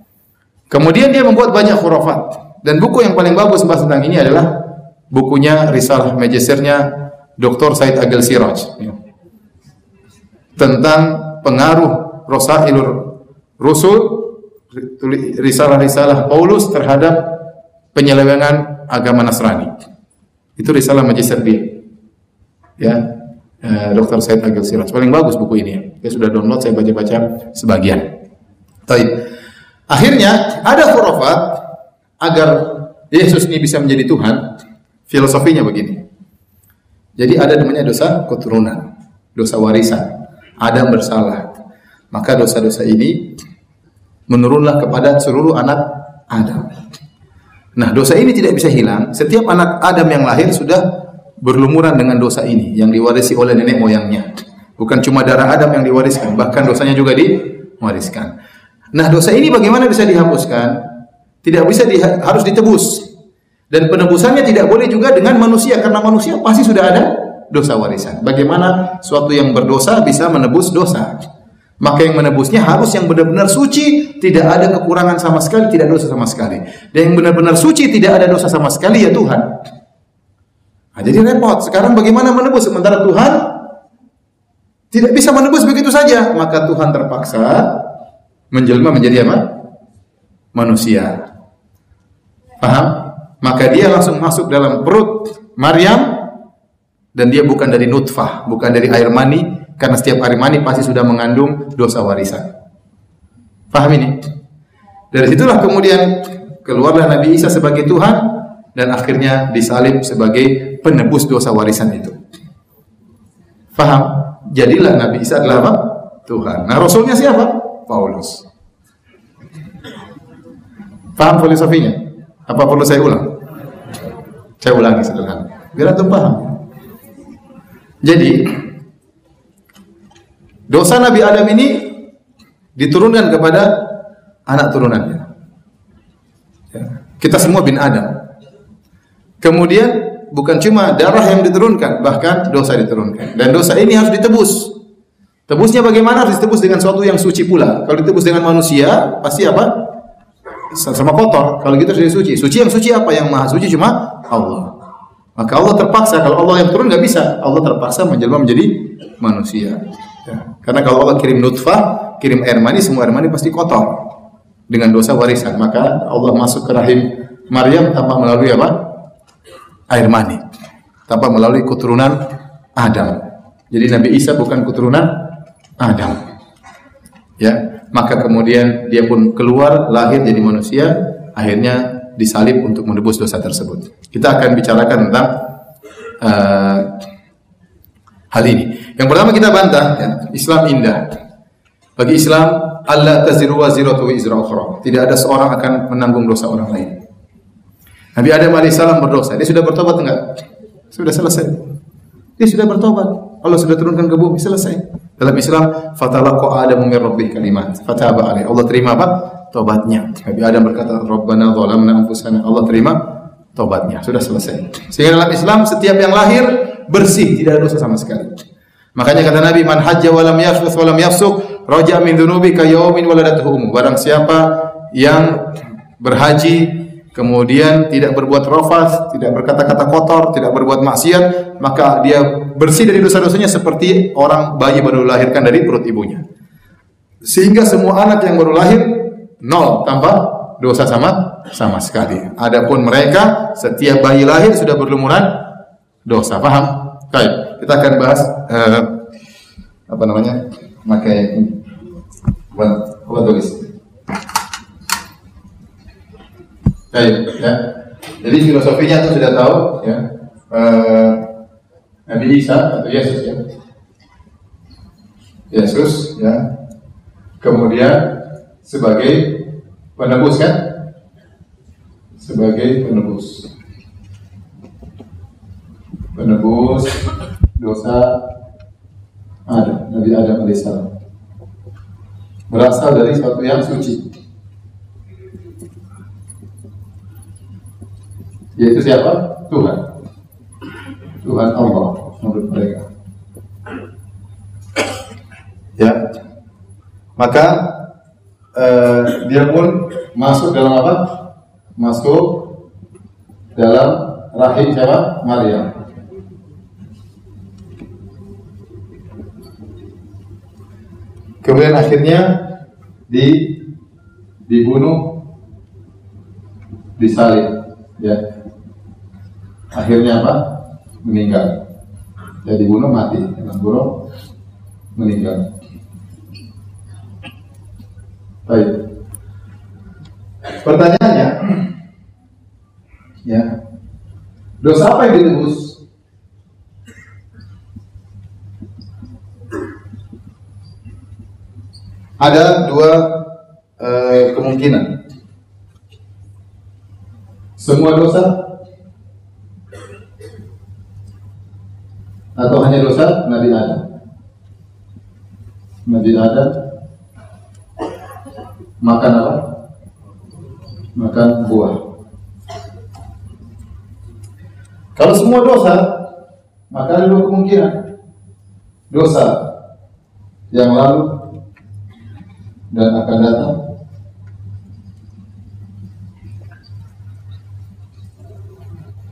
Kemudian dia membuat banyak khurafat dan buku yang paling bagus bahas tentang ini adalah bukunya Risalah Magisternya Dr. Said Agil Siraj. Ya tentang pengaruh Rosailur Rusul risalah-risalah Paulus terhadap penyelewengan agama Nasrani. Itu risalah magister dia. Ya, eh, Dr. Said Agil Siraj. Paling bagus buku ini. Ya sudah download, saya baca-baca sebagian. Taib. Akhirnya ada khurafat agar Yesus ini bisa menjadi Tuhan. Filosofinya begini. Jadi ada namanya dosa keturunan, dosa warisan. Adam bersalah. Maka dosa-dosa ini menurunlah kepada seluruh anak Adam. Nah, dosa ini tidak bisa hilang. Setiap anak Adam yang lahir sudah berlumuran dengan dosa ini yang diwarisi oleh nenek moyangnya. Bukan cuma darah Adam yang diwariskan, bahkan dosanya juga diwariskan. Nah, dosa ini bagaimana bisa dihapuskan? Tidak bisa di, harus ditebus. Dan penebusannya tidak boleh juga dengan manusia karena manusia pasti sudah ada dosa warisan. Bagaimana suatu yang berdosa bisa menebus dosa? Maka yang menebusnya harus yang benar-benar suci, tidak ada kekurangan sama sekali, tidak dosa sama sekali. Dan yang benar-benar suci, tidak ada dosa sama sekali ya Tuhan. Nah, jadi repot. Sekarang bagaimana menebus sementara Tuhan tidak bisa menebus begitu saja, maka Tuhan terpaksa menjelma menjadi apa? Manusia. Paham? Maka dia langsung masuk dalam perut Maryam dan dia bukan dari nutfah, bukan dari air mani, karena setiap air mani pasti sudah mengandung dosa warisan. Paham ini? Dari situlah kemudian keluarlah Nabi Isa sebagai Tuhan dan akhirnya disalib sebagai penebus dosa warisan itu. Paham? Jadilah Nabi Isa adalah apa? Tuhan. Nah, Rasulnya siapa? Paulus. Paham filosofinya? Apa perlu saya ulang? Saya ulangi sederhana. Biar antum paham. Jadi, Dosa Nabi Adam ini diturunkan kepada anak turunannya. Ya. Kita semua bin Adam. Kemudian bukan cuma darah yang diturunkan, bahkan dosa diturunkan. Dan dosa ini harus ditebus. Tebusnya bagaimana? Harus ditebus dengan sesuatu yang suci pula. Kalau ditebus dengan manusia, pasti apa? Sama kotor. Kalau gitu sudah suci. Suci yang suci apa? Yang maha suci cuma Allah. Maka Allah terpaksa. Kalau Allah yang turun nggak bisa. Allah terpaksa menjelma menjadi manusia. Ya. Karena kalau Allah kirim nutfah, kirim air mani, semua air mani pasti kotor dengan dosa warisan. Maka Allah masuk ke rahim Maryam tanpa melalui apa? Air mani, tanpa melalui keturunan Adam. Jadi Nabi Isa bukan keturunan Adam. Ya, maka kemudian dia pun keluar lahir jadi manusia, akhirnya disalib untuk menebus dosa tersebut. Kita akan bicarakan tentang uh, hal ini. Yang pertama kita bantah, ya, Islam indah. Bagi Islam, Allah taziru wa ziratu izra ukhra. Tidak ada seorang akan menanggung dosa orang lain. Nabi Adam alaihissalam berdosa. Dia sudah bertobat enggak? Sudah selesai. Dia sudah bertobat. Allah sudah turunkan ke bumi, selesai. Dalam Islam, fatalaqa Adam min rabbih kalimat. Fataba alaih. Allah terima apa? Tobatnya. Nabi Adam berkata, Rabbana zalamna anfusana. Allah terima tobatnya. Sudah selesai. Sehingga dalam Islam, setiap yang lahir bersih, tidak ada dosa sama sekali. Makanya kata Nabi, "Man hajja wa lam yafsuq wa lam yafsuq, raja min dzunubi ka yaumin waladatuhu ummu." Barang siapa yang berhaji kemudian tidak berbuat rafas, tidak berkata-kata kotor, tidak berbuat maksiat, maka dia bersih dari dosa-dosanya seperti orang bayi baru dilahirkan dari perut ibunya. Sehingga semua anak yang baru lahir nol tanpa dosa sama sama sekali. Adapun mereka setiap bayi lahir sudah berlumuran dosa. Paham? Baik, kita akan bahas uh, apa namanya? Pakai buat buat tulis. Baik, ya. Jadi filosofinya itu sudah tahu, ya. Uh, Nabi Isa atau Yesus ya. Yesus ya. Kemudian sebagai penebus kan? Sebagai penebus penebus dosa Adam, Nabi Adam alaihissalam. Berasal dari suatu yang suci. Yaitu siapa? Tuhan. Tuhan Allah menurut mereka. Ya. Maka eh, dia pun masuk dalam apa? Masuk dalam rahim siapa? Maryam. Kemudian akhirnya di dibunuh disalib ya akhirnya apa meninggal ya dibunuh mati dengan buruk meninggal Baik. Pertanyaannya, ya, dosa apa yang ditebus? Ada dua eh, kemungkinan. Semua dosa atau hanya dosa Nabi Adam? Nabi Adam makan apa? Makan buah. Kalau semua dosa, maka ada dua kemungkinan. Dosa yang lalu dan akan datang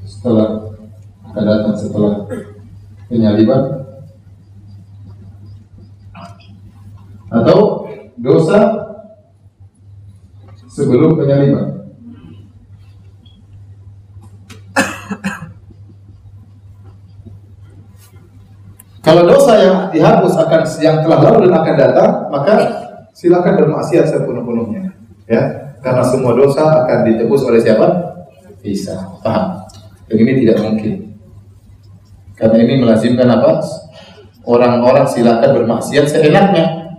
setelah akan datang setelah penyaliban atau dosa sebelum penyaliban. Kalau dosa yang dihapus akan yang telah lalu dan akan datang, maka silakan bermaksiat sepenuh-penuhnya ya. Karena semua dosa akan ditebus oleh siapa? Bisa paham? Yang ini tidak mungkin. Karena ini melazimkan apa? Orang-orang silakan bermaksiat seenaknya.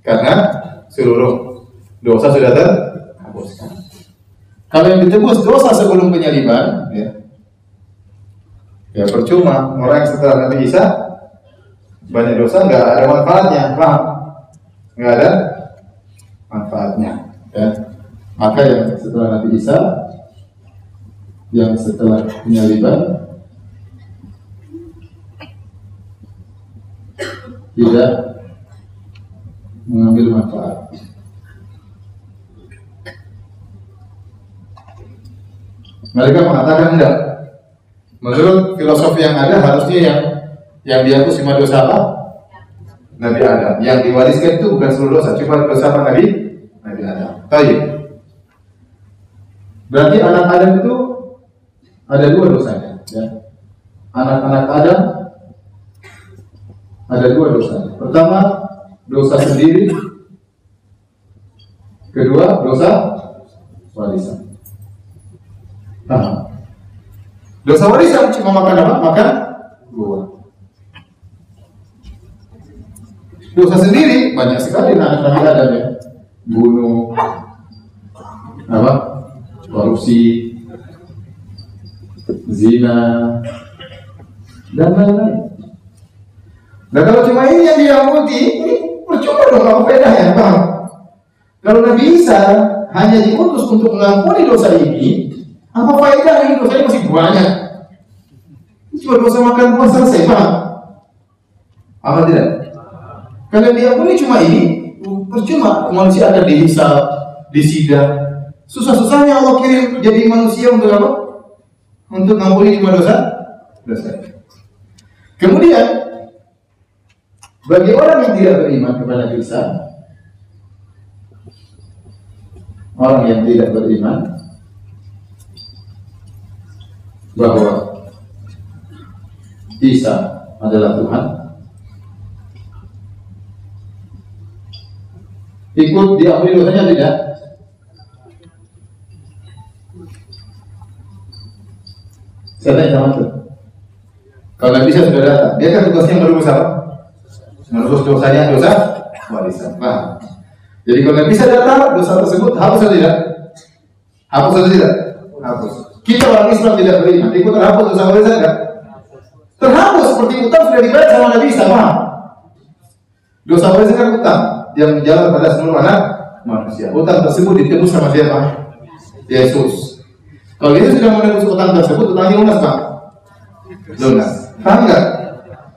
Karena seluruh dosa sudah terhapuskan kalau yang ditebus dosa sebelum penyaliban ya. Ya percuma. Orang yang setelah Nabi Isa banyak dosa nggak ada manfaatnya. Paham? Nggak ada manfaatnya ya. Maka yang setelah Nabi Isa yang setelah penyaliban tidak mengambil manfaat mereka mengatakan enggak menurut filosofi yang ada harusnya yang yang dihapus lima dosa apa Nabi Adam. Yang diwariskan itu bukan seluruh dosa, cuma dosa apa Nabi? Nabi Adam. Baik. Berarti anak Adam itu ada dua dosanya. Ya. Anak-anak Adam ada dua dosa. Pertama, dosa sendiri. Kedua, dosa warisan. Nah, dosa warisan cuma makan apa? Makan? Buah. dosa sendiri banyak sekali anak Nabi Adam ya bunuh apa? Korupsi. Zina. Dan lain-lain. Nah kalau cuma ini yang diampuni ini percuma dong apa bedanya bang. Kalau Nabi Isa hanya diutus untuk mengampuni dosa ini apa faedah ini dosa ini masih banyak cuma dosa makan buah selesai bang apa tidak karena dia pun ini cuma ini, percuma manusia akan dihisap, disidang. Susah-susahnya Allah kirim jadi manusia untuk apa? Untuk ngampuni lima dosa. Dosa. Kemudian bagi orang yang tidak beriman kepada Isa, orang yang tidak beriman bahwa Isa adalah Tuhan, ikut diampuni dosanya tidak? Saya sama itu. Kalau bisa sudah datang, dia kan tugasnya menebus apa? Menebus dosanya dosa warisan. Nah, jadi kalau bisa datang, dosa tersebut hapus atau tidak? Hapus atau tidak? Hapus. Kita orang Islam tidak beriman, ikut terhapus dosa warisan enggak? Terhapus seperti utang sudah dibayar sama Nabi sama. Dosa warisan kan utang yang menjalan pada seluruh anak manusia. Utang tersebut ditebus sama siapa? Yesus. Kalau Yesus sudah menebus utang tersebut, utangnya lunas pak? Lunas. Paham nggak?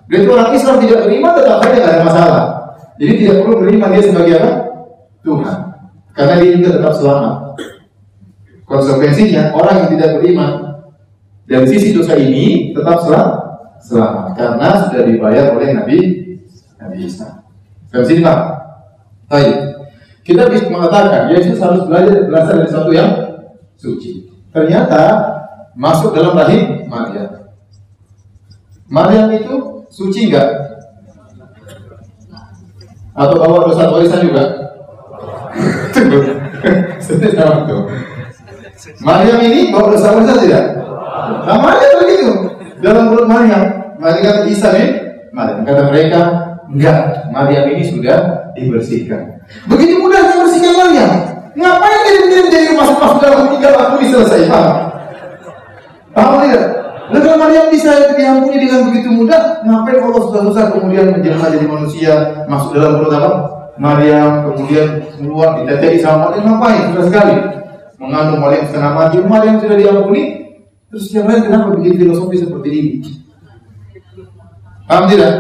Itu orang Islam tidak beriman tetap saja tidak ada masalah. Jadi tidak perlu beriman dia sebagai apa? Tuhan. Karena dia juga tetap selamat. Konsekuensinya orang yang tidak beriman dari sisi dosa ini tetap selamat karena sudah dibayar oleh Nabi Nabi Isa. Dari sini pak, Baik. Kita bisa mengatakan Yesus harus belajar berasal dari satu yang suci. Ternyata masuk dalam rahim Maria. Maria itu suci enggak? Atau bawa dosa warisan juga? Sudah sama tuh. Maryam ini bawa dosa besar tidak? Maryam begitu. Dalam perut Maryam, Maryam kata Isa nih, Maryam kata mereka, enggak, Maryam ini sudah dibersihkan. Begitu mudah dibersihkan Maryam. Ngapain dia dikirim jadi masuk-masuk dalam tiga waktu selesai? Paham? Paham tidak? Nah kalau Maryam bisa diampuni dengan begitu mudah, ngapain Allah sudah susah kemudian menjelma jadi manusia, masuk dalam perut apa? Maryam, kemudian keluar ditetei sama Maryam, ngapain? Sudah sekali. Mengandung Maryam setengah mati, Maryam sudah diampuni, terus yang lain kenapa bikin filosofi seperti ini? Paham tidak?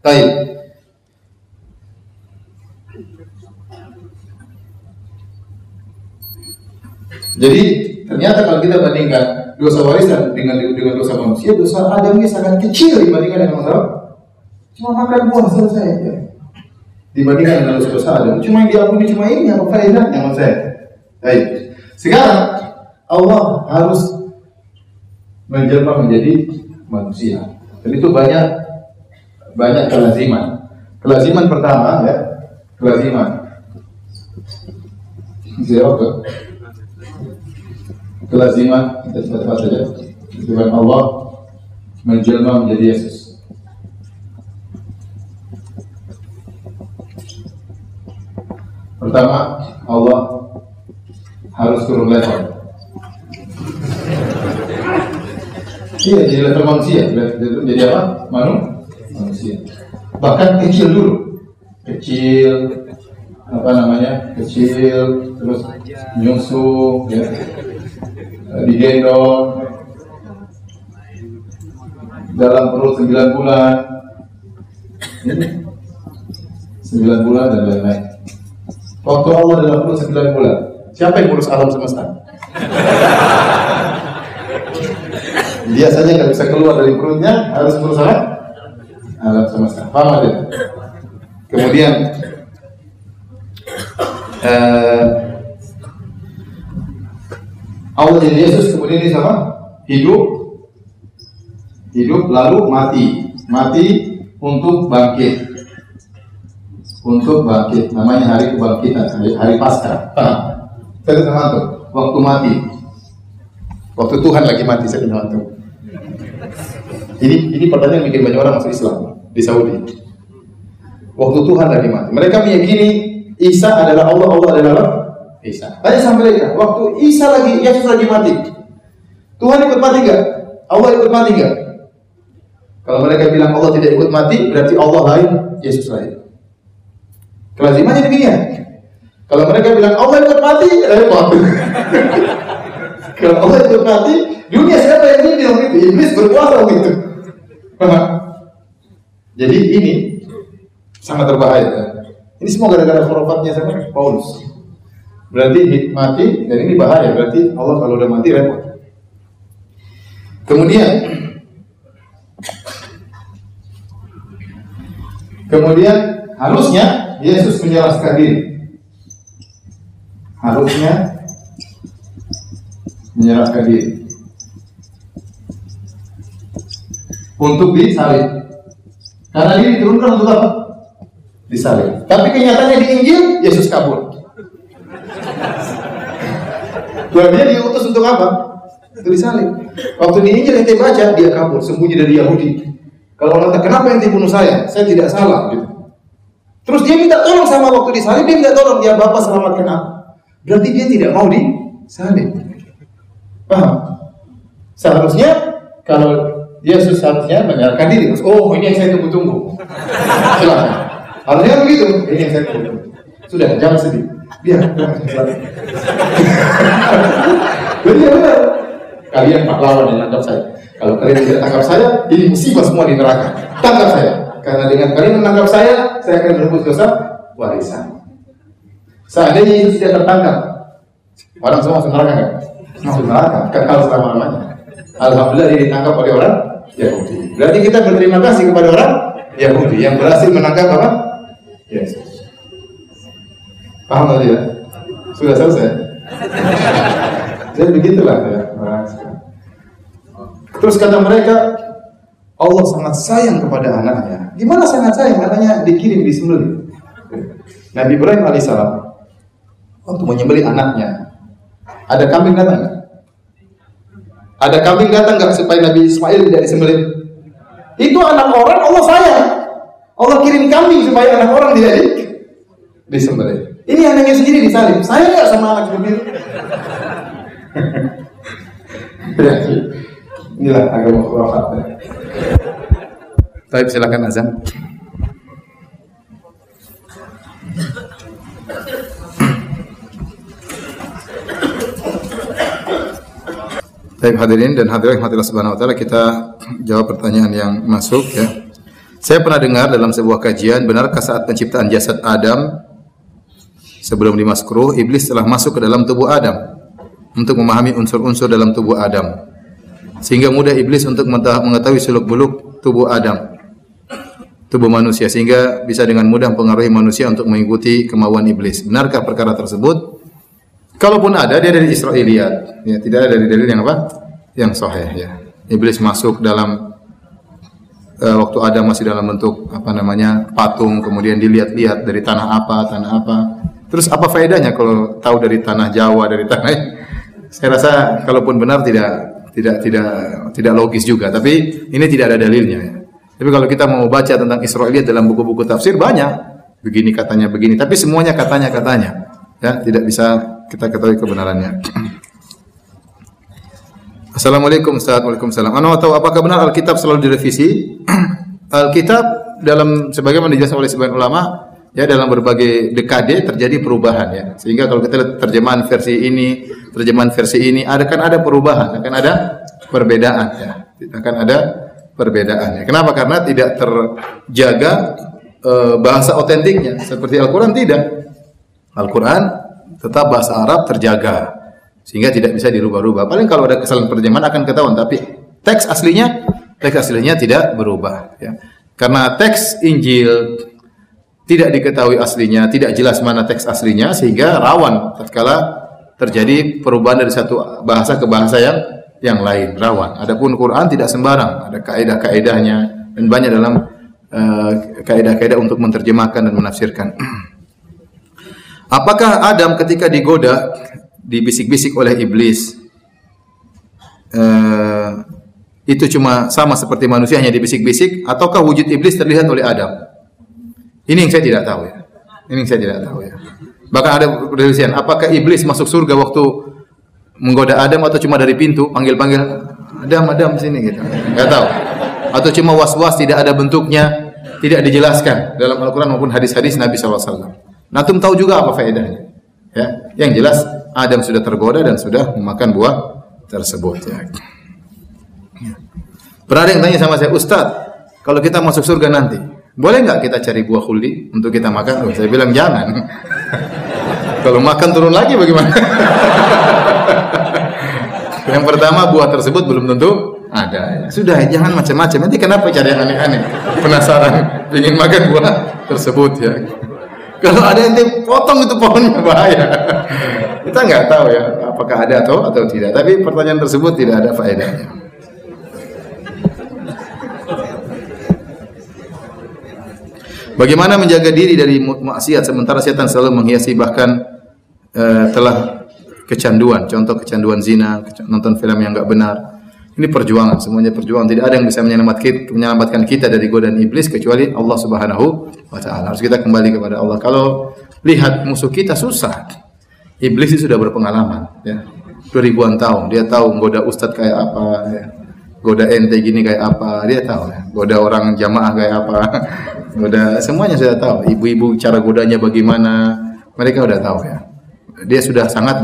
Baik. Jadi ternyata kalau kita bandingkan dosa warisan dengan dengan dosa manusia, dosa Adam ini sangat kecil dibandingkan dengan dosa cuma makan buah selesai ya. Dibandingkan dengan dosa-dosa Adam, cuma yang diampuni cuma ini apa faedahnya menurut saya. Baik. Sekarang Allah harus menjelma menjadi manusia. Dan itu banyak banyak kelaziman. Kelaziman pertama ya, kelaziman. Zero kelaziman kita cepat saja Tuhan Allah menjelma menjadi Yesus pertama Allah harus turun level. Iya jadi level manusia. Jadi apa? Manu? manusia. Bahkan kecil dulu. Kecil apa namanya? Kecil terus nyusu ya. Digendong dalam perut 9 bulan. 9 bulan dan lain-lain. Waktu Allah dalam perut 9 bulan siapa yang ngurus alam semesta? Dia saja nggak bisa keluar dari perutnya harus ngurus apa? Alam semesta. Paham ada kemudian Allah jadi Yesus kemudian ini sama hidup. Hidup lalu mati. Mati untuk bangkit. Untuk bangkit. Namanya hari kebangkitan hari, hari pasca saya tuh waktu mati waktu Tuhan lagi mati saya tuh ini ini pertanyaan bikin banyak orang masuk Islam di Saudi waktu Tuhan lagi mati mereka meyakini Isa adalah Allah Allah adalah Isa. Tanya sama mereka, waktu Isa lagi, Yesus lagi mati, Tuhan ikut mati enggak? Allah ikut mati enggak? Kalau mereka bilang Allah tidak ikut mati, berarti Allah lain, Yesus lain. Kelazimannya demikian. Kalau mereka bilang Allah ikut mati, repot. Kalau Allah ikut mati, dunia siapa yang ini bilang itu? Iblis berkuasa gitu. Jadi ini sangat berbahaya. Ini semua gara-gara khurafatnya sama Paulus. Berarti mati dan ini bahaya. Berarti Allah kalau udah mati repot. Kemudian Kemudian harusnya Yesus menjelaskan diri. Harusnya menyerahkan diri untuk disalib. Karena dia diturunkan untuk apa? Disalib. Tapi kenyataannya di Injil Yesus kabur. Bahwa dia diutus untuk apa? Untuk disalib. Waktu di Injil yang baca, dia kabur, sembunyi dari Yahudi. Kalau orang tanya, kenapa yang bunuh saya? Saya tidak salah. Gitu. Terus dia minta tolong sama waktu disalib, dia minta tolong, ya Bapak selamatkan aku. Berarti dia tidak mau disalib. Paham? Seharusnya kalau Yesus seharusnya menyerahkan diri. Oh ini yang saya tunggu-tunggu. Silahkan. Harusnya begitu. Ini yang saya tunggu-tunggu. Sudah, jangan sedih. Biar. Jadi benar. Kalian pahlawan yang tangkap saya. Kalau kalian tidak tangkap saya, ini musibah semua di neraka. Tangkap saya. Karena dengan kalian menangkap saya, saya akan merebut dosa warisan. Seandainya itu tidak tertangkap, orang semua masuk neraka kan? Masuk neraka, kekal selama-lamanya. Alhamdulillah dia ditangkap oleh orang Yahudi. Berarti kita berterima kasih kepada orang Yahudi yang berhasil menangkap apa? Yesus. Paham tadi ya? Sudah selesai? Jadi begitulah ya. Terus kata mereka, Allah sangat sayang kepada anaknya. Gimana sangat sayang? Anaknya dikirim di sembelih. Nabi Ibrahim alaihissalam waktu menyembelih anaknya. Ada kambing datang nggak? Ada kambing datang nggak supaya Nabi Ismail tidak disembelih? Itu anak orang Allah sayang. Allah kirim kambing supaya anak orang tidak di, disembelih. Ini anaknya sendiri disalib. Saya nggak sama anak seperti itu. ya, inilah agama khurafat. Baik, silakan azan. Baik hadirin dan hadirat rahmatillah subhanahu wa taala kita jawab pertanyaan yang masuk ya. Saya pernah dengar dalam sebuah kajian benarkah saat penciptaan jasad Adam sebelum dimasuk ruh iblis telah masuk ke dalam tubuh Adam untuk memahami unsur-unsur dalam tubuh Adam sehingga mudah iblis untuk mengetahui seluk-beluk tubuh Adam tubuh manusia sehingga bisa dengan mudah mempengaruhi manusia untuk mengikuti kemauan iblis. Benarkah perkara tersebut? Kalaupun ada dia dari Israiliyat, ya tidak ada dari dalil yang apa? Yang sahih ya. Iblis masuk dalam uh, waktu ada masih dalam bentuk apa namanya patung, kemudian dilihat-lihat dari tanah apa, tanah apa. Terus apa faedahnya kalau tahu dari tanah Jawa, dari tanah? Saya rasa kalaupun benar tidak tidak tidak tidak logis juga. Tapi ini tidak ada dalilnya. Ya. Tapi kalau kita mau baca tentang Israiliyat dalam buku-buku tafsir banyak. Begini katanya begini, tapi semuanya katanya katanya. Ya, tidak bisa kita ketahui kebenarannya. Assalamualaikum Ustaz. Waalaikumsalam. Anda tahu apakah benar Alkitab selalu direvisi? Alkitab dalam sebagaimana dijelaskan oleh sebagian ulama ya dalam berbagai dekade terjadi perubahan ya. Sehingga kalau kita lihat terjemahan versi ini, terjemahan versi ini ada kan ada perubahan, akan ada perbedaan ya. Akan ada perbedaan ya. Kenapa? Karena tidak terjaga e, bahasa otentiknya seperti Al-Qur'an tidak. Al-Qur'an tetap bahasa Arab terjaga sehingga tidak bisa dirubah-rubah. Paling kalau ada kesalahan terjemahan akan ketahuan, tapi teks aslinya teks aslinya tidak berubah ya. Karena teks Injil tidak diketahui aslinya, tidak jelas mana teks aslinya sehingga rawan tatkala terjadi perubahan dari satu bahasa ke bahasa yang yang lain, rawan. Adapun Quran tidak sembarang, ada kaidah-kaidahnya dan banyak dalam uh, kaidah-kaidah untuk menerjemahkan dan menafsirkan. Apakah Adam ketika digoda, dibisik-bisik oleh iblis, uh, itu cuma sama seperti manusia hanya dibisik-bisik, ataukah wujud iblis terlihat oleh Adam? Ini yang saya tidak tahu ya. Ini yang saya tidak tahu ya. Bahkan ada penelitian, apakah iblis masuk surga waktu menggoda Adam atau cuma dari pintu panggil-panggil Adam Adam sini gitu. Enggak tahu. Atau cuma was-was tidak ada bentuknya, tidak dijelaskan dalam Al-Qur'an maupun hadis-hadis Nabi Natum tahu juga apa faedahnya. Ya, yang jelas Adam sudah tergoda dan sudah memakan buah tersebut ya. Pernah ada yang tanya sama saya, Ustaz, kalau kita masuk surga nanti, boleh nggak kita cari buah khuldi untuk kita makan? Oh, saya bilang jangan. kalau makan turun lagi bagaimana? yang pertama buah tersebut belum tentu ada. Sudah, jangan macam-macam. Nanti kenapa cari yang aneh-aneh? Penasaran, ingin makan buah tersebut ya. Kalau ada yang potong itu pohonnya bahaya. Kita nggak tahu ya apakah ada atau atau tidak. Tapi pertanyaan tersebut tidak ada faedahnya. Bagaimana menjaga diri dari maksiat sementara setan selalu menghiasi bahkan uh, telah kecanduan, contoh kecanduan zina, nonton film yang nggak benar, ini perjuangan, semuanya perjuangan. Tidak ada yang bisa menyelamatkan kita dari godaan iblis kecuali Allah Subhanahu wa taala. Harus kita kembali kepada Allah. Kalau lihat musuh kita susah. Iblis sudah berpengalaman, ya. Ribuan tahun dia tahu goda ustadz kayak apa, ya. goda ente gini kayak apa, dia tahu ya. Goda orang jamaah kayak apa. goda semuanya sudah tahu. Ibu-ibu cara godanya bagaimana, mereka sudah tahu ya. Dia sudah sangat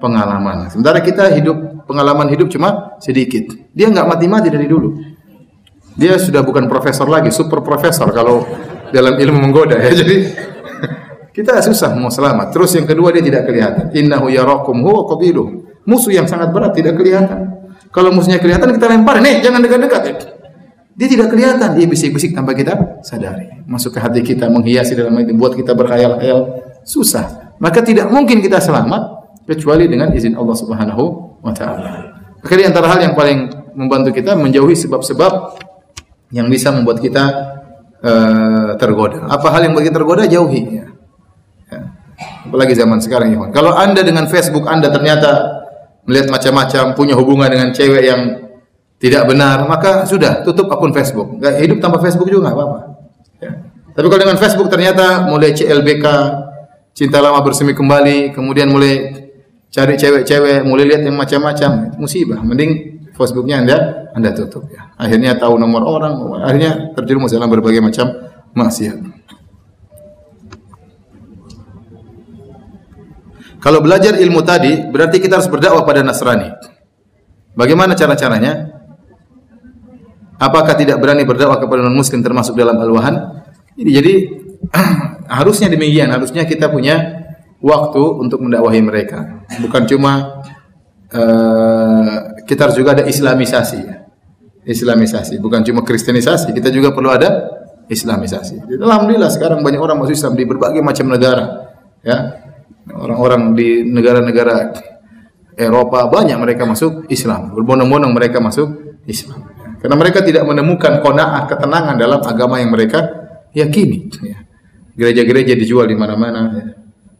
berpengalaman. Sementara kita hidup pengalaman hidup cuma sedikit. Dia nggak mati-mati dari dulu. Dia sudah bukan profesor lagi, super profesor kalau dalam ilmu menggoda ya. Jadi kita susah mau selamat. Terus yang kedua dia tidak kelihatan. Innahu yarakum huwa qabiluh. Musuh yang sangat berat tidak kelihatan. Kalau musuhnya kelihatan kita lempar, nih jangan dekat-dekat. Dia tidak kelihatan, dia bisik-bisik tanpa kita sadari. Masuk ke hati kita, menghiasi dalam hati, buat kita berkhayal-khayal. Susah. Maka tidak mungkin kita selamat kecuali dengan izin Allah Subhanahu wa taala. Maka di antara hal yang paling membantu kita menjauhi sebab-sebab yang bisa membuat kita uh, tergoda. Apa hal yang kita tergoda? Jauhi. Ya. Ya. Apalagi zaman sekarang, ya. Kalau Anda dengan Facebook Anda ternyata melihat macam-macam, punya hubungan dengan cewek yang tidak benar, maka sudah tutup akun Facebook. Gak hidup tanpa Facebook juga nggak apa-apa. Ya. Tapi kalau dengan Facebook ternyata mulai CLBK, cinta lama bersemi kembali, kemudian mulai cari cewek-cewek, mulai lihat yang macam-macam, musibah. Mending Facebooknya anda anda tutup ya. Akhirnya tahu nomor orang, akhirnya terjerumus dalam berbagai macam maksiat. Kalau belajar ilmu tadi, berarti kita harus berdakwah pada Nasrani. Bagaimana cara-caranya? Apakah tidak berani berdakwah kepada non-muslim termasuk dalam al-wahan? Jadi harusnya demikian, harusnya kita punya waktu untuk mendakwahi mereka. Bukan cuma uh, kita juga ada islamisasi. Islamisasi, bukan cuma kristenisasi, kita juga perlu ada islamisasi. Alhamdulillah sekarang banyak orang masuk Islam di berbagai macam negara. Ya. Orang-orang di negara-negara Eropa banyak mereka masuk Islam. Berbondong-bondong mereka masuk Islam. Karena mereka tidak menemukan kona'ah ketenangan dalam agama yang mereka yakini. Ya. Gereja-gereja dijual di mana-mana. Ya.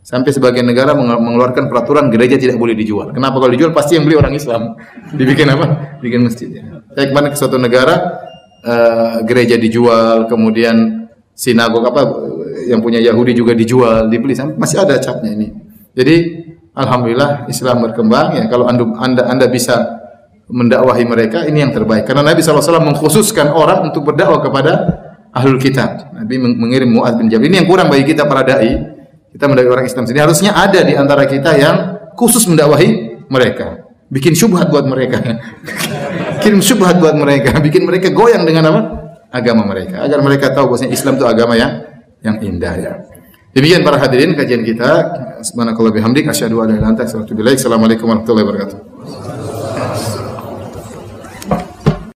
Sampai sebagian negara mengeluarkan peraturan gereja tidak boleh dijual. Kenapa kalau dijual pasti yang beli orang Islam. Dibikin apa? Bikin masjid. Ya. Saya kemarin ke suatu negara uh, gereja dijual, kemudian sinagog apa yang punya Yahudi juga dijual, dibeli. Masih ada capnya ini. Jadi alhamdulillah Islam berkembang ya. Kalau anda anda, anda bisa mendakwahi mereka ini yang terbaik. Karena Nabi SAW mengkhususkan orang untuk berdakwah kepada ahlul kitab. Nabi mengirim Muaz bin Jabal. Ini yang kurang bagi kita para dai kita mendakwahi orang Islam sendiri harusnya ada di antara kita yang khusus mendakwahi mereka. Bikin syubhat buat mereka. Bikin syubhat buat mereka, bikin mereka goyang dengan apa? Agama mereka. Agar mereka tahu bahwasanya Islam itu agama yang yang indah ya. Demikian para hadirin kajian kita. Subhanakallah bihamdik asyhadu an la ilaha illa anta astaghfiruka. Assalamualaikum warahmatullahi wabarakatuh.